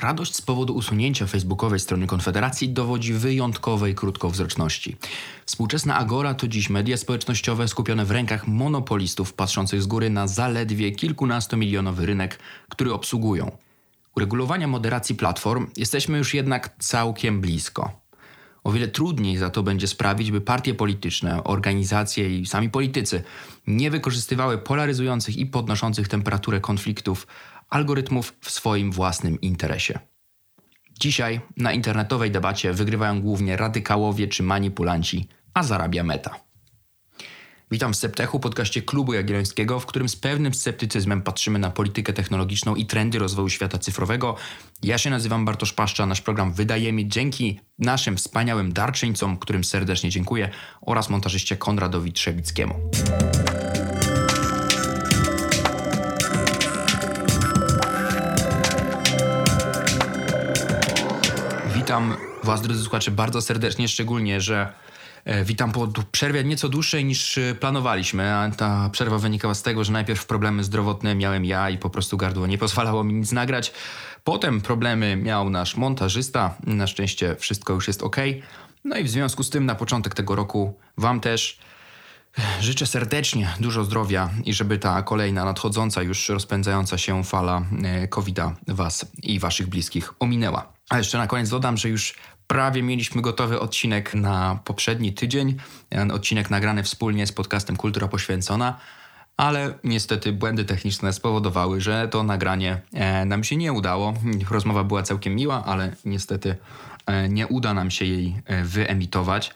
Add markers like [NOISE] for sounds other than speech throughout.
Radość z powodu usunięcia facebookowej strony Konfederacji dowodzi wyjątkowej krótkowzroczności. Współczesna Agora to dziś media społecznościowe skupione w rękach monopolistów patrzących z góry na zaledwie kilkunastomilionowy rynek, który obsługują. Uregulowania moderacji platform jesteśmy już jednak całkiem blisko. O wiele trudniej za to będzie sprawić, by partie polityczne, organizacje i sami politycy nie wykorzystywały polaryzujących i podnoszących temperaturę konfliktów algorytmów w swoim własnym interesie. Dzisiaj na internetowej debacie wygrywają głównie radykałowie czy manipulanci, a zarabia meta. Witam w Septechu, podcaście Klubu Jagiellońskiego, w którym z pewnym sceptycyzmem patrzymy na politykę technologiczną i trendy rozwoju świata cyfrowego. Ja się nazywam Bartosz Paszcza, nasz program wydaje mi dzięki naszym wspaniałym darczyńcom, którym serdecznie dziękuję, oraz montażyście Konradowi Trzebickiemu. Witam Was, drodzy słuchacze, bardzo serdecznie, szczególnie, że e, witam po przerwie nieco dłuższej niż e, planowaliśmy. A ta przerwa wynikała z tego, że najpierw problemy zdrowotne miałem ja i po prostu gardło nie pozwalało mi nic nagrać. Potem problemy miał nasz montażysta. Na szczęście wszystko już jest ok. No i w związku z tym na początek tego roku Wam też e, życzę serdecznie dużo zdrowia i żeby ta kolejna nadchodząca, już rozpędzająca się fala COVID-a Was i Waszych bliskich ominęła. A jeszcze na koniec dodam, że już prawie mieliśmy gotowy odcinek na poprzedni tydzień. Odcinek nagrany wspólnie z podcastem Kultura Poświęcona, ale niestety błędy techniczne spowodowały, że to nagranie e, nam się nie udało. Rozmowa była całkiem miła, ale niestety e, nie uda nam się jej e, wyemitować.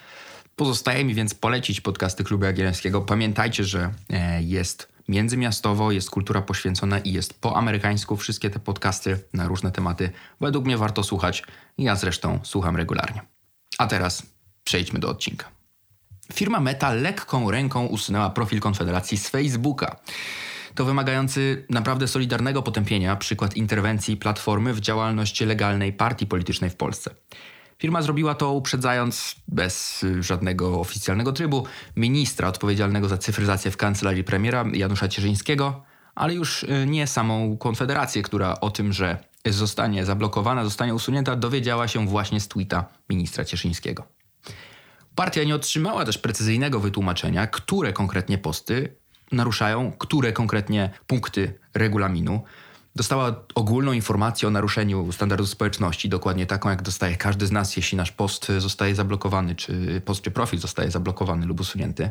Pozostaje mi więc polecić podcasty Klubu Jagiellońskiego. Pamiętajcie, że jest międzymiastowo, jest kultura poświęcona i jest po amerykańsku. Wszystkie te podcasty na różne tematy według mnie warto słuchać. Ja zresztą słucham regularnie. A teraz przejdźmy do odcinka. Firma Meta lekką ręką usunęła profil Konfederacji z Facebooka. To wymagający naprawdę solidarnego potępienia przykład interwencji Platformy w działalność legalnej partii politycznej w Polsce. Firma zrobiła to uprzedzając, bez y, żadnego oficjalnego trybu, ministra odpowiedzialnego za cyfryzację w kancelarii premiera Janusza Cierzyńskiego, ale już y, nie samą Konfederację, która o tym, że zostanie zablokowana, zostanie usunięta, dowiedziała się właśnie z tweeta ministra Cieszyńskiego. Partia nie otrzymała też precyzyjnego wytłumaczenia, które konkretnie posty naruszają, które konkretnie punkty regulaminu dostała ogólną informację o naruszeniu standardów społeczności, dokładnie taką, jak dostaje każdy z nas, jeśli nasz post zostaje zablokowany, czy post czy profil zostaje zablokowany lub usunięty.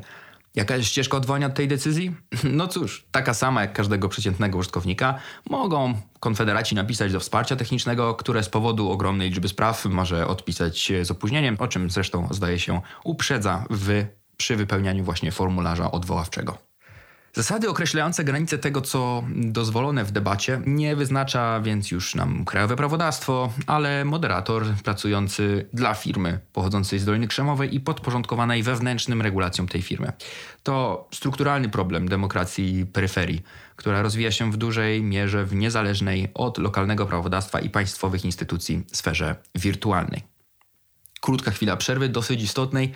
Jaka jest ścieżka odwołania od tej decyzji? [LAUGHS] No cóż, taka sama jak każdego przeciętnego użytkownika. Mogą konfederaci napisać do wsparcia technicznego, które z powodu ogromnej liczby spraw może odpisać z opóźnieniem, o czym zresztą zdaje się uprzedza w, przy wypełnianiu właśnie formularza odwoławczego. Zasady określające granice tego, co dozwolone w debacie, nie wyznacza więc już nam krajowe prawodawstwo, ale moderator pracujący dla firmy pochodzącej z Doliny Krzemowej i podporządkowanej wewnętrznym regulacjom tej firmy. To strukturalny problem demokracji peryferii, która rozwija się w dużej mierze w niezależnej od lokalnego prawodawstwa i państwowych instytucji sferze wirtualnej. Krótka chwila przerwy, dosyć istotnej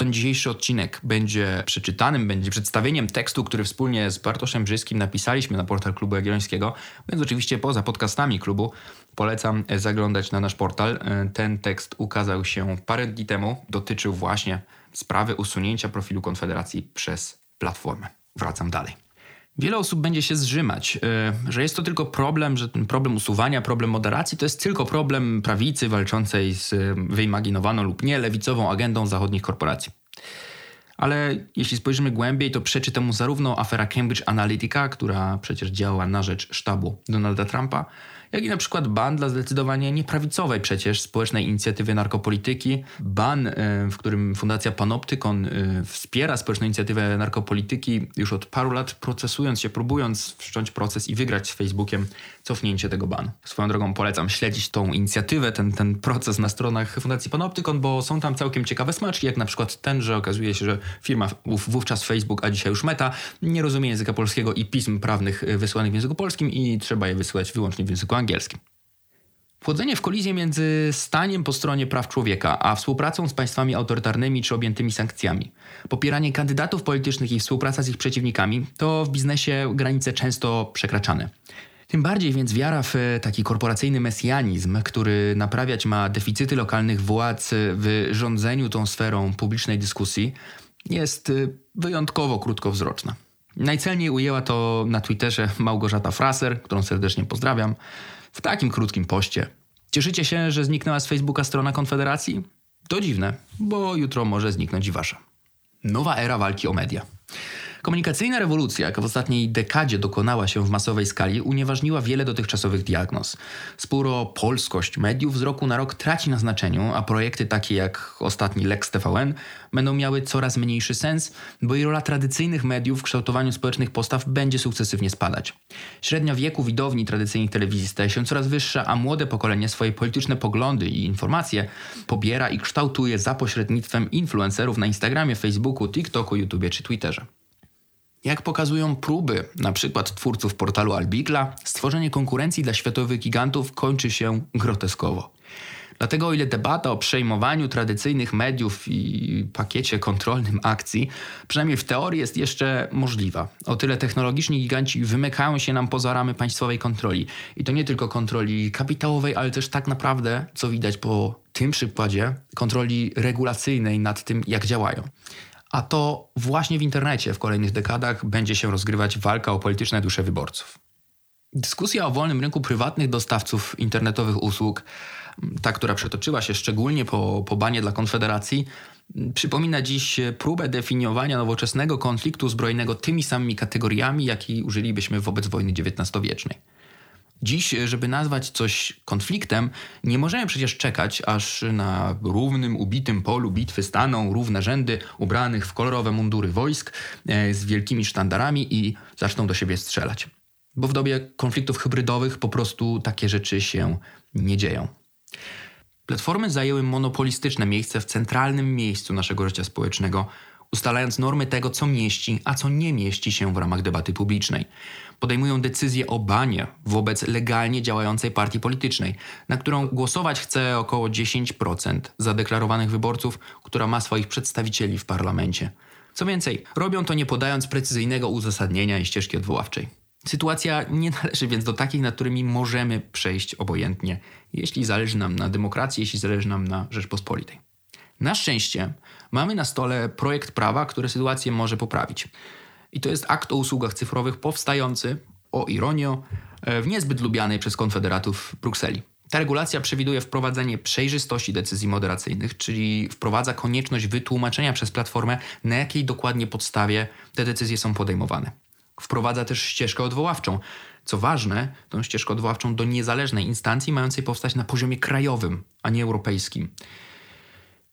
ten dzisiejszy odcinek będzie przeczytanym, będzie przedstawieniem tekstu, który wspólnie z Bartoszem Brzyskim napisaliśmy na portal Klubu Jagiellońskiego, więc oczywiście poza podcastami klubu polecam zaglądać na nasz portal. Ten tekst ukazał się parę dni temu, dotyczył właśnie sprawy usunięcia profilu Konfederacji przez Platformę. Wracam dalej. Wiele osób będzie się zrzymać, y, że jest to tylko problem, że ten problem usuwania, problem moderacji to jest tylko problem prawicy walczącej z y, wyimaginowaną lub nie lewicową agendą zachodnich korporacji. Ale jeśli spojrzymy głębiej, to przeczy temu zarówno afera Cambridge Analytica, która przecież działa na rzecz sztabu Donalda Trumpa, jak i na przykład ban dla zdecydowanie nieprawicowej przecież społecznej inicjatywy narkopolityki. Ban, e, w którym Fundacja Panoptykon e, wspiera społeczną inicjatywę narkopolityki już od paru lat, procesując się, próbując wszcząć proces i wygrać z Facebookiem cofnięcie tego banu. Swoją drogą polecam śledzić tą inicjatywę, ten, ten proces na stronach Fundacji Panoptykon, bo są tam całkiem ciekawe smaczki, jak na przykład ten, że okazuje się, że firma wówczas Facebook, a dzisiaj już Meta, nie rozumie języka polskiego i pism prawnych e, wysłanych w języku polskim i trzeba je wysyłać wyłącznie w języku angielskim. Wchodzenie w kolizję między staniem po stronie praw człowieka, a współpracą z państwami autorytarnymi czy objętymi sankcjami, popieranie kandydatów politycznych i współpraca z ich przeciwnikami to w biznesie granice często przekraczane. Tym bardziej więc wiara w taki korporacyjny mesjanizm, który naprawiać ma deficyty lokalnych władz w rządzeniu tą sferą publicznej dyskusji, jest wyjątkowo krótkowzroczna. Najcelniej ujęła to na Twitterze Małgorzata Fraser, którą serdecznie pozdrawiam, w takim krótkim poście. Cieszycie się, że zniknęła z Facebooka strona Konfederacji? To dziwne, bo jutro może zniknąć i wasza. Nowa era walki o media. Komunikacyjna rewolucja, jaka w ostatniej dekadzie dokonała się w masowej skali, unieważniła wiele dotychczasowych diagnoz. Spór o polskość mediów z roku na rok traci na znaczeniu, a projekty takie jak ostatni Lex TVN będą miały coraz mniejszy sens, bo i rola tradycyjnych mediów w kształtowaniu społecznych postaw będzie sukcesywnie spadać. Średnia wieku widowni tradycyjnych telewizji staje się coraz wyższa, a młode pokolenie swoje polityczne poglądy i informacje pobiera i kształtuje za pośrednictwem influencerów na Instagramie, Facebooku, TikToku, YouTubie czy Twitterze. Jak pokazują próby, na przykład twórców portalu Albigla, stworzenie konkurencji dla światowych gigantów kończy się groteskowo. Dlatego o ile debata o przejmowaniu tradycyjnych mediów i pakiecie kontrolnym akcji, przynajmniej w teorii jest jeszcze możliwa, o tyle technologiczni giganci wymykają się nam poza ramy państwowej kontroli. I to nie tylko kontroli kapitałowej, ale też tak naprawdę, co widać po tym przykładzie, kontroli regulacyjnej nad tym, jak działają. A to właśnie w internecie w kolejnych dekadach będzie się rozgrywać walka o polityczne dusze wyborców. Dyskusja o wolnym rynku prywatnych dostawców internetowych usług, ta, która przetoczyła się szczególnie po, po banie dla Konfederacji, przypomina dziś próbę definiowania nowoczesnego konfliktu zbrojnego tymi samymi kategoriami, jakiej użylibyśmy wobec wojny XIX-wiecznej. Dziś, żeby nazwać coś konfliktem, nie możemy przecież czekać, aż na równym, ubitym polu bitwy staną równe rzędy ubranych w kolorowe mundury wojsk e, z wielkimi sztandarami i zaczną do siebie strzelać. Bo w dobie konfliktów hybrydowych po prostu takie rzeczy się nie dzieją. Platformy zajęły monopolistyczne miejsce w centralnym miejscu naszego życia społecznego, ustalając normy tego, co mieści, a co nie mieści się w ramach debaty publicznej podejmują decyzję o banie wobec legalnie działającej partii politycznej, na którą głosować chce około 10% zadeklarowanych wyborców, która ma swoich przedstawicieli w parlamencie. Co więcej, robią to nie podając precyzyjnego uzasadnienia i ścieżki odwoławczej. Sytuacja nie należy więc do takich, nad którymi możemy przejść obojętnie, jeśli zależy nam na demokracji, jeśli zależy nam na Rzeczpospolitej. Na szczęście mamy na stole projekt prawa, który sytuację może poprawić. I to jest akt o usługach cyfrowych powstający, o ironio, w niezbyt lubianej przez konfederatów Brukseli. Ta regulacja przewiduje wprowadzenie przejrzystości decyzji moderacyjnych, czyli wprowadza konieczność wytłumaczenia przez platformę, na jakiej dokładnie podstawie te decyzje są podejmowane. Wprowadza też ścieżkę odwoławczą. Co ważne, tą ścieżkę odwoławczą do niezależnej instancji mającej powstać na poziomie krajowym, a nie europejskim.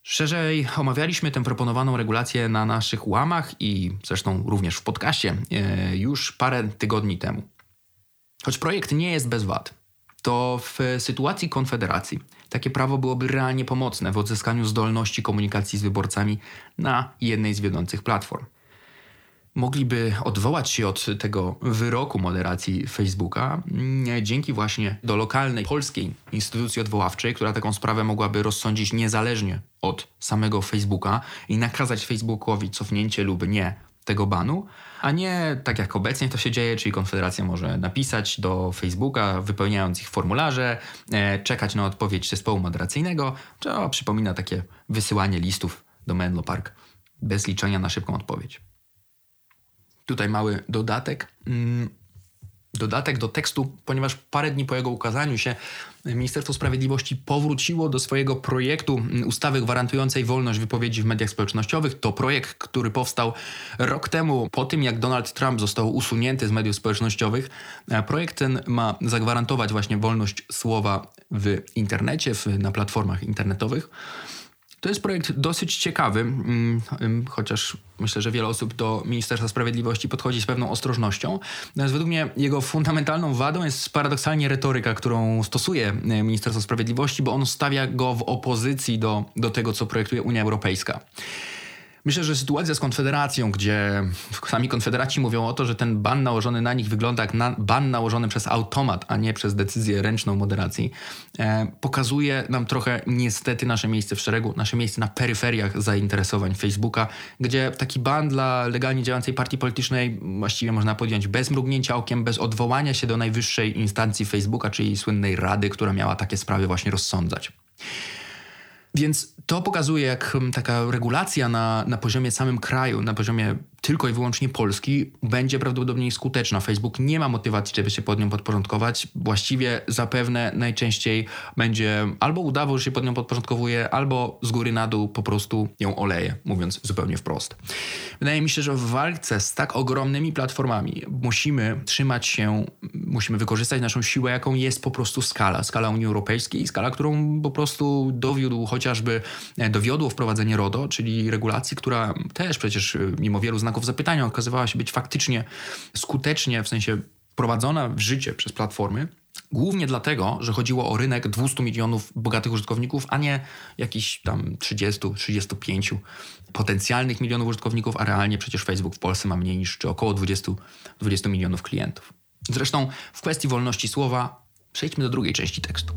Szerzej omawialiśmy tę proponowaną regulację na naszych łamach i zresztą również w podcaście e, już parę tygodni temu. Choć projekt nie jest bez wad, to w sytuacji konfederacji takie prawo byłoby realnie pomocne w odzyskaniu zdolności komunikacji z wyborcami na jednej z wiodących platform mogliby odwołać się od tego wyroku moderacji Facebooka mm, dzięki właśnie do lokalnej polskiej instytucji odwoławczej, która taką sprawę mogłaby rozsądzić niezależnie od samego Facebooka i nakazać Facebookowi cofnięcie lub nie tego banu, a nie tak jak obecnie to się dzieje, czyli Konfederacja może napisać do Facebooka, wypełniając ich formularze, e, czekać na odpowiedź zespołu moderacyjnego, co przypomina takie wysyłanie listów do Menlo Park bez liczenia na szybką odpowiedź. Tutaj mały dodatek. Mm, dodatek do tekstu, ponieważ parę dni po jego ukazaniu się Ministerstwo Sprawiedliwości powróciło do swojego projektu ustawy gwarantującej wolność wypowiedzi w mediach społecznościowych. To projekt, który powstał rok temu, po tym jak Donald Trump został usunięty z mediów społecznościowych. Projekt ten ma zagwarantować właśnie wolność słowa w internecie, w, na platformach internetowych. To jest projekt dosyć ciekawy, mm, chociaż myślę, że wiele osób do Ministerstwa Sprawiedliwości podchodzi z pewną ostrożnością. Natomiast według mnie jego fundamentalną wadą jest paradoksalnie retoryka, którą stosuje e, Ministerstwo Sprawiedliwości, bo on stawia go w opozycji do, do tego, co projektuje Unia Europejska. Myślę, że sytuacja z Konfederacją, gdzie sami Konfederaci mówią o to, że ten ban nałożony na nich wygląda jak na, ban nałożony przez automat, a nie przez decyzję ręczną moderacji, e, pokazuje nam trochę niestety nasze miejsce w szeregu, nasze miejsce na peryferiach zainteresowań Facebooka, gdzie taki ban dla legalnie działającej partii politycznej właściwie można podjąć bez mrugnięcia okiem, bez odwołania się do najwyższej instancji Facebooka, czyli słynnej rady, która miała takie sprawy właśnie rozsądzać. Więc to pokazuje, jak hmm, taka regulacja na, na poziomie samym kraju, na poziomie tylko i wyłącznie Polski będzie prawdopodobnie skuteczna. Facebook nie ma motywacji, żeby się pod nią podporządkować. Właściwie zapewne najczęściej będzie albo udawał, że się pod nią podporządkowuje, albo z góry na dół po prostu ją oleje, mówiąc zupełnie wprost. Wydaje mi się, że w walce z tak ogromnymi platformami musimy trzymać się, musimy wykorzystać naszą siłę, jaką jest po prostu skala. Skala Unii Europejskiej, skala, którą po prostu dowiódł chociażby, e, dowiodło wprowadzenie RODO, czyli regulacji, która też przecież e, mimo wielu znaków znaków zapytania okazywała się być faktycznie skutecznie, w sensie prowadzona w życie przez platformy, Głównie dlatego, że chodziło o rynek 200 milionów bogatych użytkowników, a nie jakichś tam 30, 35 potencjalnych milionów użytkowników, a realnie przecież Facebook w Polsce ma mniej niż czy około 20, 20 milionów klientów. Zresztą w kwestii wolności słowa przejdźmy do drugiej części tekstu.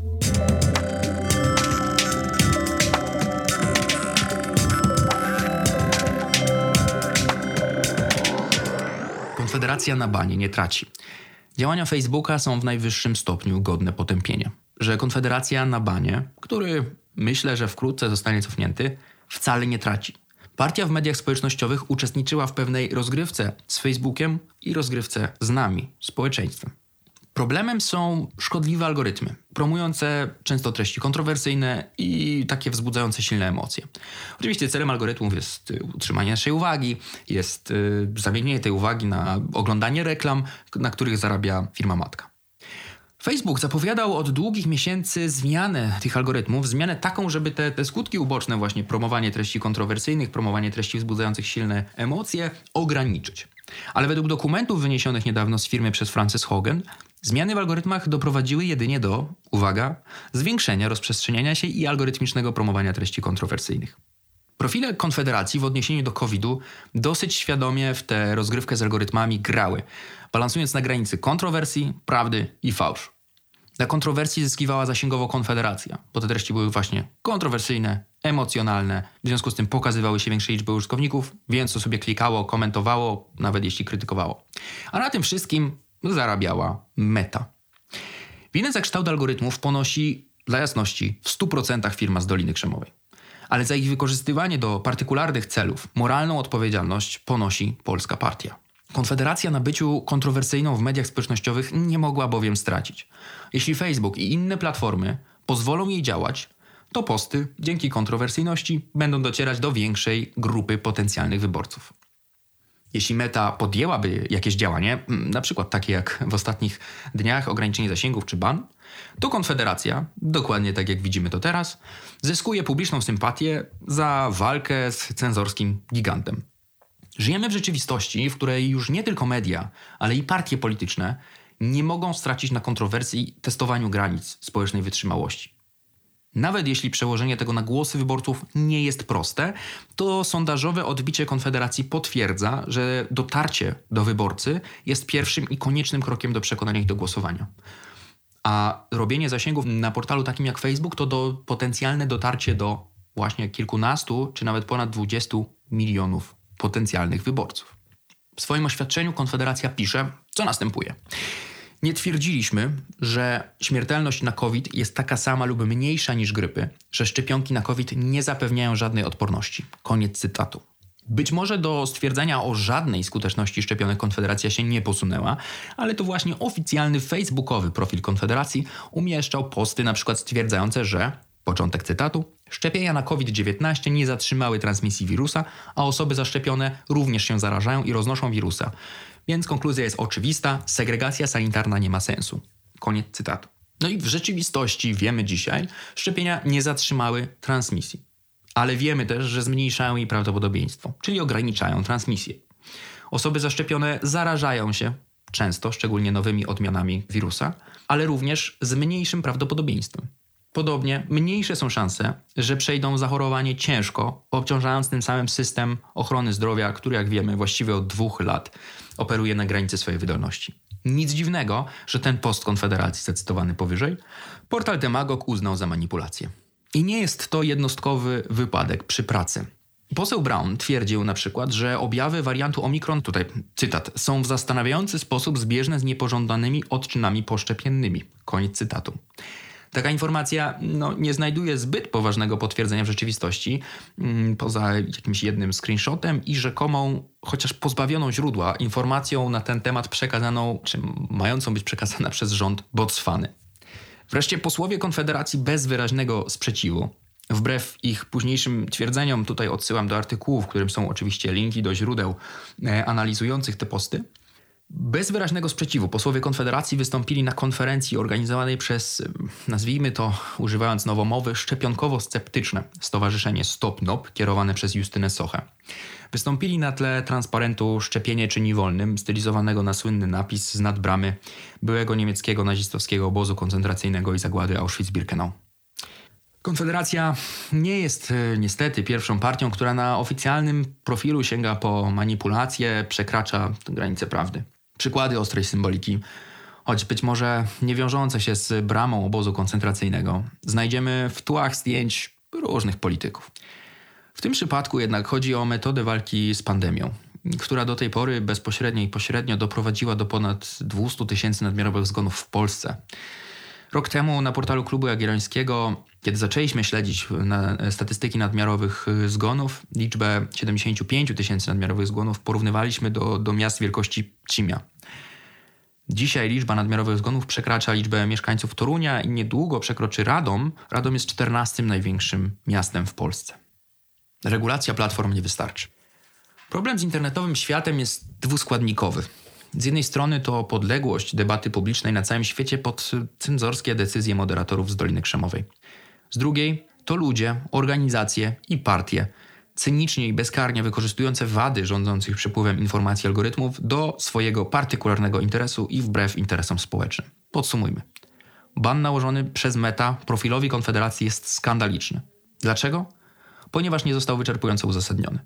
Konfederacja na banie nie traci. Działania Facebooka są w najwyższym stopniu godne potępienia. Że Konfederacja na banie, który myślę, że wkrótce zostanie cofnięty, wcale nie traci. Partia w mediach społecznościowych uczestniczyła w pewnej rozgrywce z Facebookiem i rozgrywce z nami, społeczeństwem. Problemem są szkodliwe algorytmy, promujące często treści kontrowersyjne i takie wzbudzające silne emocje. Oczywiście celem algorytmów jest y, utrzymanie naszej uwagi, jest y, zamienienie tej uwagi na oglądanie reklam, na których zarabia firma matka. Facebook zapowiadał od długich miesięcy zmianę tych algorytmów, zmianę taką, żeby te, te skutki uboczne, właśnie promowanie treści kontrowersyjnych, promowanie treści wzbudzających silne emocje, ograniczyć. Ale według dokumentów wyniesionych niedawno z firmy przez Frances Hogan, Zmiany w algorytmach doprowadziły jedynie do, uwaga, zwiększenia rozprzestrzeniania się i algorytmicznego promowania treści kontrowersyjnych. Profile Konfederacji w odniesieniu do COVID-u dosyć świadomie w tę rozgrywkę z algorytmami grały, balansując na granicy kontrowersji, prawdy i fałszu. Na kontrowersji zyskiwała zasięgowo Konfederacja, bo te treści były właśnie kontrowersyjne, emocjonalne, w związku z tym pokazywały się większej liczby użytkowników, więc to sobie klikało, komentowało, nawet jeśli krytykowało. A na tym wszystkim zarabiała Meta. Winę za kształt algorytmów ponosi, dla jasności, w 100% firma z Doliny Krzemowej. Ale za ich wykorzystywanie do partykularnych celów moralną odpowiedzialność ponosi polska partia. Konfederacja na byciu kontrowersyjną w mediach społecznościowych nie mogła bowiem stracić. Jeśli Facebook i inne platformy pozwolą jej działać, to posty dzięki kontrowersyjności będą docierać do większej grupy potencjalnych wyborców. Jeśli Meta podjęłaby jakieś działanie, na przykład takie jak w ostatnich dniach ograniczenie zasięgów czy ban, to Konfederacja, dokładnie tak jak widzimy to teraz, zyskuje publiczną sympatię za walkę z cenzorskim gigantem. Żyjemy w rzeczywistości, w której już nie tylko media, ale i partie polityczne nie mogą stracić na kontrowersji testowaniu granic społecznej wytrzymałości. Nawet jeśli przełożenie tego na głosy wyborców nie jest proste, to sondażowe odbicie Konfederacji potwierdza, że dotarcie do wyborcy jest pierwszym i koniecznym krokiem do przekonania ich do głosowania. A robienie zasięgów na portalu takim jak Facebook to do, potencjalne dotarcie do właśnie kilkunastu czy nawet ponad 20 milionów potencjalnych wyborców. W swoim oświadczeniu Konfederacja pisze, co następuje. Nie twierdziliśmy, że śmiertelność na COVID jest taka sama lub mniejsza niż grypy, że szczepionki na COVID nie zapewniają żadnej odporności. Koniec cytatu. Być może do stwierdzenia o żadnej skuteczności szczepionek Konfederacja się nie posunęła, ale to właśnie oficjalny facebookowy profil Konfederacji umieszczał posty na przykład stwierdzające, że, początek cytatu, szczepienia na COVID-19 nie zatrzymały transmisji wirusa, a osoby zaszczepione również się zarażają i roznoszą wirusa. Więc konkluzja jest oczywista: segregacja sanitarna nie ma sensu. Koniec cytatu. No i w rzeczywistości wiemy dzisiaj, szczepienia nie zatrzymały transmisji. Ale wiemy też, że zmniejszają jej prawdopodobieństwo, czyli ograniczają transmisję. Osoby zaszczepione zarażają się często, szczególnie nowymi odmianami wirusa, ale również z mniejszym prawdopodobieństwem. Podobnie mniejsze są szanse, że przejdą zachorowanie ciężko, obciążając tym samym system ochrony zdrowia, który, jak wiemy, właściwie od dwóch lat operuje na granicy swojej wydolności. Nic dziwnego, że ten post Konfederacji zacytowany powyżej portal Demagog uznał za manipulację. I nie jest to jednostkowy wypadek przy pracy. Poseł Brown twierdził na przykład, że objawy wariantu Omikron, tutaj cytat, są w zastanawiający sposób zbieżne z niepożądanymi odczynami poszczepiennymi. Koniec cytatu. Taka informacja no, nie znajduje zbyt poważnego potwierdzenia w rzeczywistości, mm, poza jakimś jednym screenshotem i rzekomą, chociaż pozbawioną źródła, informacją na ten temat przekazaną, czy mającą być przekazana przez rząd Botswany. Wreszcie posłowie Konfederacji bez wyraźnego sprzeciwu, wbrew ich późniejszym twierdzeniom, tutaj odsyłam do artykułów, w którym są oczywiście linki do źródeł e, analizujących te posty, bez wyraźnego sprzeciwu posłowie Konfederacji wystąpili na konferencji organizowanej przez, nazwijmy to, używając nowomowy, szczepionkowo-sceptyczne Stowarzyszenie Stop NOP, kierowane przez Justynę Sochę. Wystąpili na tle transparentu Szczepienie czyni wolnym, stylizowanego na słynny napis z nadbramy byłego niemieckiego nazistowskiego obozu koncentracyjnego i zagłady Auschwitz-Birkenau. Konfederacja nie jest e, niestety pierwszą partią, która na oficjalnym profilu sięga po manipulacje, przekracza granice prawdy. Przykłady ostrej symboliki, choć być może nie wiążące się z bramą obozu koncentracyjnego, znajdziemy w tłach zdjęć różnych polityków. W tym przypadku jednak chodzi o metodę walki z pandemią, która do tej pory bezpośrednio i pośrednio doprowadziła do ponad 200 tysięcy nadmiarowych zgonów w Polsce. Rok temu na portalu Klubu Jagiellońskiego, kiedy zaczęliśmy śledzić na statystyki nadmiarowych zgonów, liczbę 75 tysięcy nadmiarowych zgonów porównywaliśmy do, do miast wielkości Cimia. Dzisiaj liczba nadmiarowych zgonów przekracza liczbę mieszkańców Torunia i niedługo przekroczy Radom. Radom jest 14 największym miastem w Polsce. Regulacja platform nie wystarczy. Problem z internetowym światem jest dwuskładnikowy. Z jednej strony to podległość debaty publicznej na całym świecie pod cenzorskie decyzje moderatorów z Doliny Krzemowej. Z drugiej to ludzie, organizacje i partie, cynicznie i bezkarnie wykorzystujące wady rządzących przepływem informacji algorytmów do swojego partykularnego interesu i wbrew interesom społecznym. Podsumujmy. Ban nałożony przez Meta profilowi Konfederacji jest skandaliczny. Dlaczego? Ponieważ nie został wyczerpująco uzasadniony.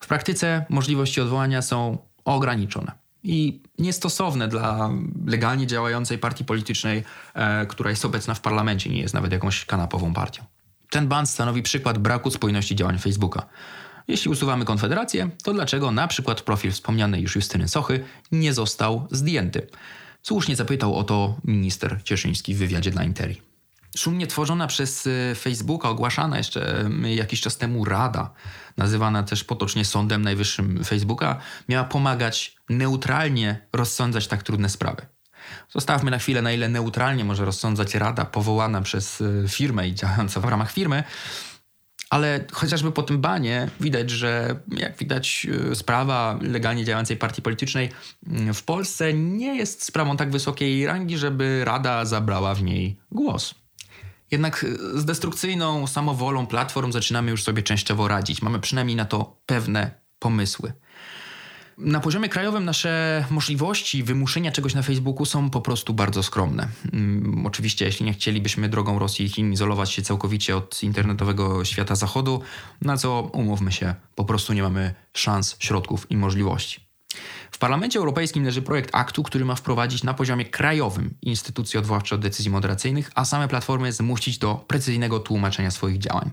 W praktyce możliwości odwołania są ograniczone i niestosowne dla legalnie działającej partii politycznej, e, która jest obecna w parlamencie, nie jest nawet jakąś kanapową partią. Ten ban stanowi przykład braku spójności działań Facebooka. Jeśli usuwamy Konfederację, to dlaczego na przykład profil wspomnianej już Justyny Sochy nie został zdjęty? Słusznie zapytał o to minister Cieszyński w wywiadzie dla Interi. Szumnie tworzona przez e, Facebooka, ogłaszana jeszcze e, jakiś czas temu Rada, nazywana też potocznie Sądem Najwyższym Facebooka, miała pomagać neutralnie rozsądzać tak trudne sprawy. Zostawmy na chwilę, na ile neutralnie może rozsądzać Rada powołana przez e, firmę i działająca w ramach firmy, ale chociażby po tym banie widać, że jak widać sprawa legalnie działającej partii politycznej mm, w Polsce nie jest sprawą tak wysokiej rangi, żeby Rada zabrała w niej głos. Jednak z destrukcyjną samowolą platform zaczynamy już sobie częściowo radzić. Mamy przynajmniej na to pewne pomysły. Na poziomie krajowym nasze możliwości wymuszenia czegoś na Facebooku są po prostu bardzo skromne. Um, oczywiście, jeśli nie chcielibyśmy drogą Rosji i Chin izolować się całkowicie od internetowego świata zachodu, na co umówmy się, po prostu nie mamy szans, środków i możliwości. W Parlamencie Europejskim leży projekt aktu, który ma wprowadzić na poziomie krajowym instytucje odwoławcze od decyzji moderacyjnych, a same platformy zmusić do precyzyjnego tłumaczenia swoich działań.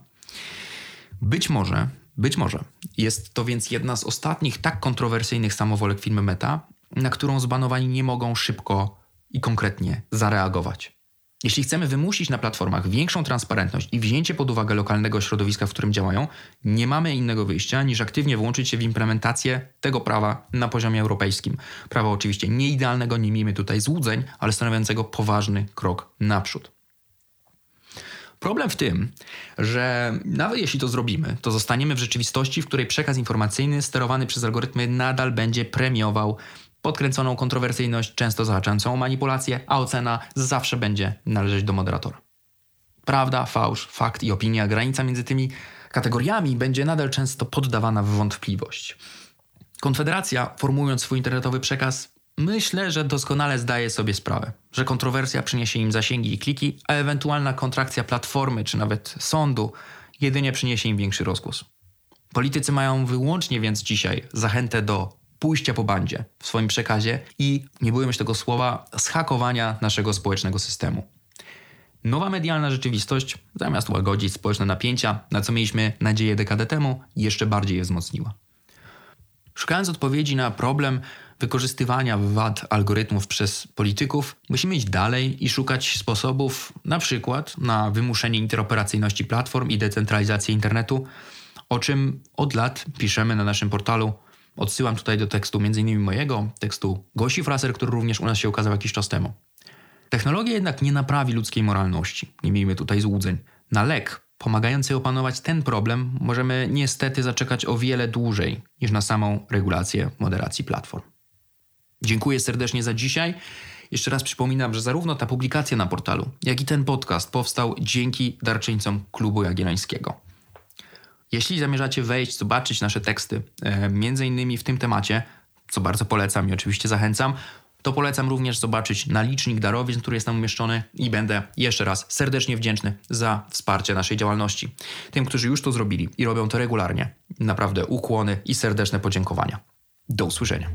Być może, być może jest to więc jedna z ostatnich tak kontrowersyjnych samowolek firmy Meta, na którą zbanowani nie mogą szybko i konkretnie zareagować. Jeśli chcemy wymusić na platformach większą transparentność i wzięcie pod uwagę lokalnego środowiska, w którym działają, nie mamy innego wyjścia niż aktywnie włączyć się w implementację tego prawa na poziomie europejskim. Prawa oczywiście nie idealnego, nie miejmy tutaj złudzeń, ale stanowiącego poważny krok naprzód. Problem w tym, że nawet jeśli to zrobimy, to zostaniemy w rzeczywistości, w której przekaz informacyjny sterowany przez algorytmy nadal będzie premiował podkręconą kontrowersyjność, często zahaczającą manipulację, a ocena zawsze będzie należeć do moderatora. Prawda, fałsz, fakt i opinia, granica między tymi kategoriami będzie nadal często poddawana w wątpliwość. Konfederacja, formułując swój internetowy przekaz, Myślę, że doskonale zdaje sobie sprawę, że kontrowersja przyniesie im zasięgi i kliki, a ewentualna kontrakcja platformy czy nawet sądu jedynie przyniesie im większy rozgłos. Politycy mają wyłącznie więc dzisiaj zachętę do pójścia po bandzie w swoim przekazie i, nie bójmy się tego słowa, zhakowania naszego społecznego systemu. Nowa medialna rzeczywistość, zamiast łagodzić społeczne napięcia, na co mieliśmy nadzieję dekadę temu, jeszcze bardziej je wzmocniła. Szukając odpowiedzi na problem wykorzystywania wad algorytmów przez polityków, musimy iść dalej i szukać sposobów, na przykład na wymuszenie interoperacyjności platform i decentralizację internetu, o czym od lat piszemy na naszym portalu. Odsyłam tutaj do tekstu m.in. mojego, tekstu Gosi Fraser, który również u nas się ukazał jakiś czas temu. Technologia jednak nie naprawi ludzkiej moralności. Nie miejmy tutaj złudzeń. Na lek pomagający opanować ten problem możemy niestety zaczekać o wiele dłużej niż na samą regulację moderacji platform. Dziękuję serdecznie za dzisiaj. Jeszcze raz przypominam, że zarówno ta publikacja na portalu, jak i ten podcast powstał dzięki darczyńcom Klubu Jagiellońskiego. Jeśli zamierzacie wejść, zobaczyć nasze teksty, e, między innymi w tym temacie, co bardzo polecam i oczywiście zachęcam, to polecam również zobaczyć na licznik darowizn, który jest tam umieszczony i będę jeszcze raz serdecznie wdzięczny za wsparcie naszej działalności. Tym, którzy już to zrobili i robią to regularnie, naprawdę ukłony i serdeczne podziękowania. Do usłyszenia.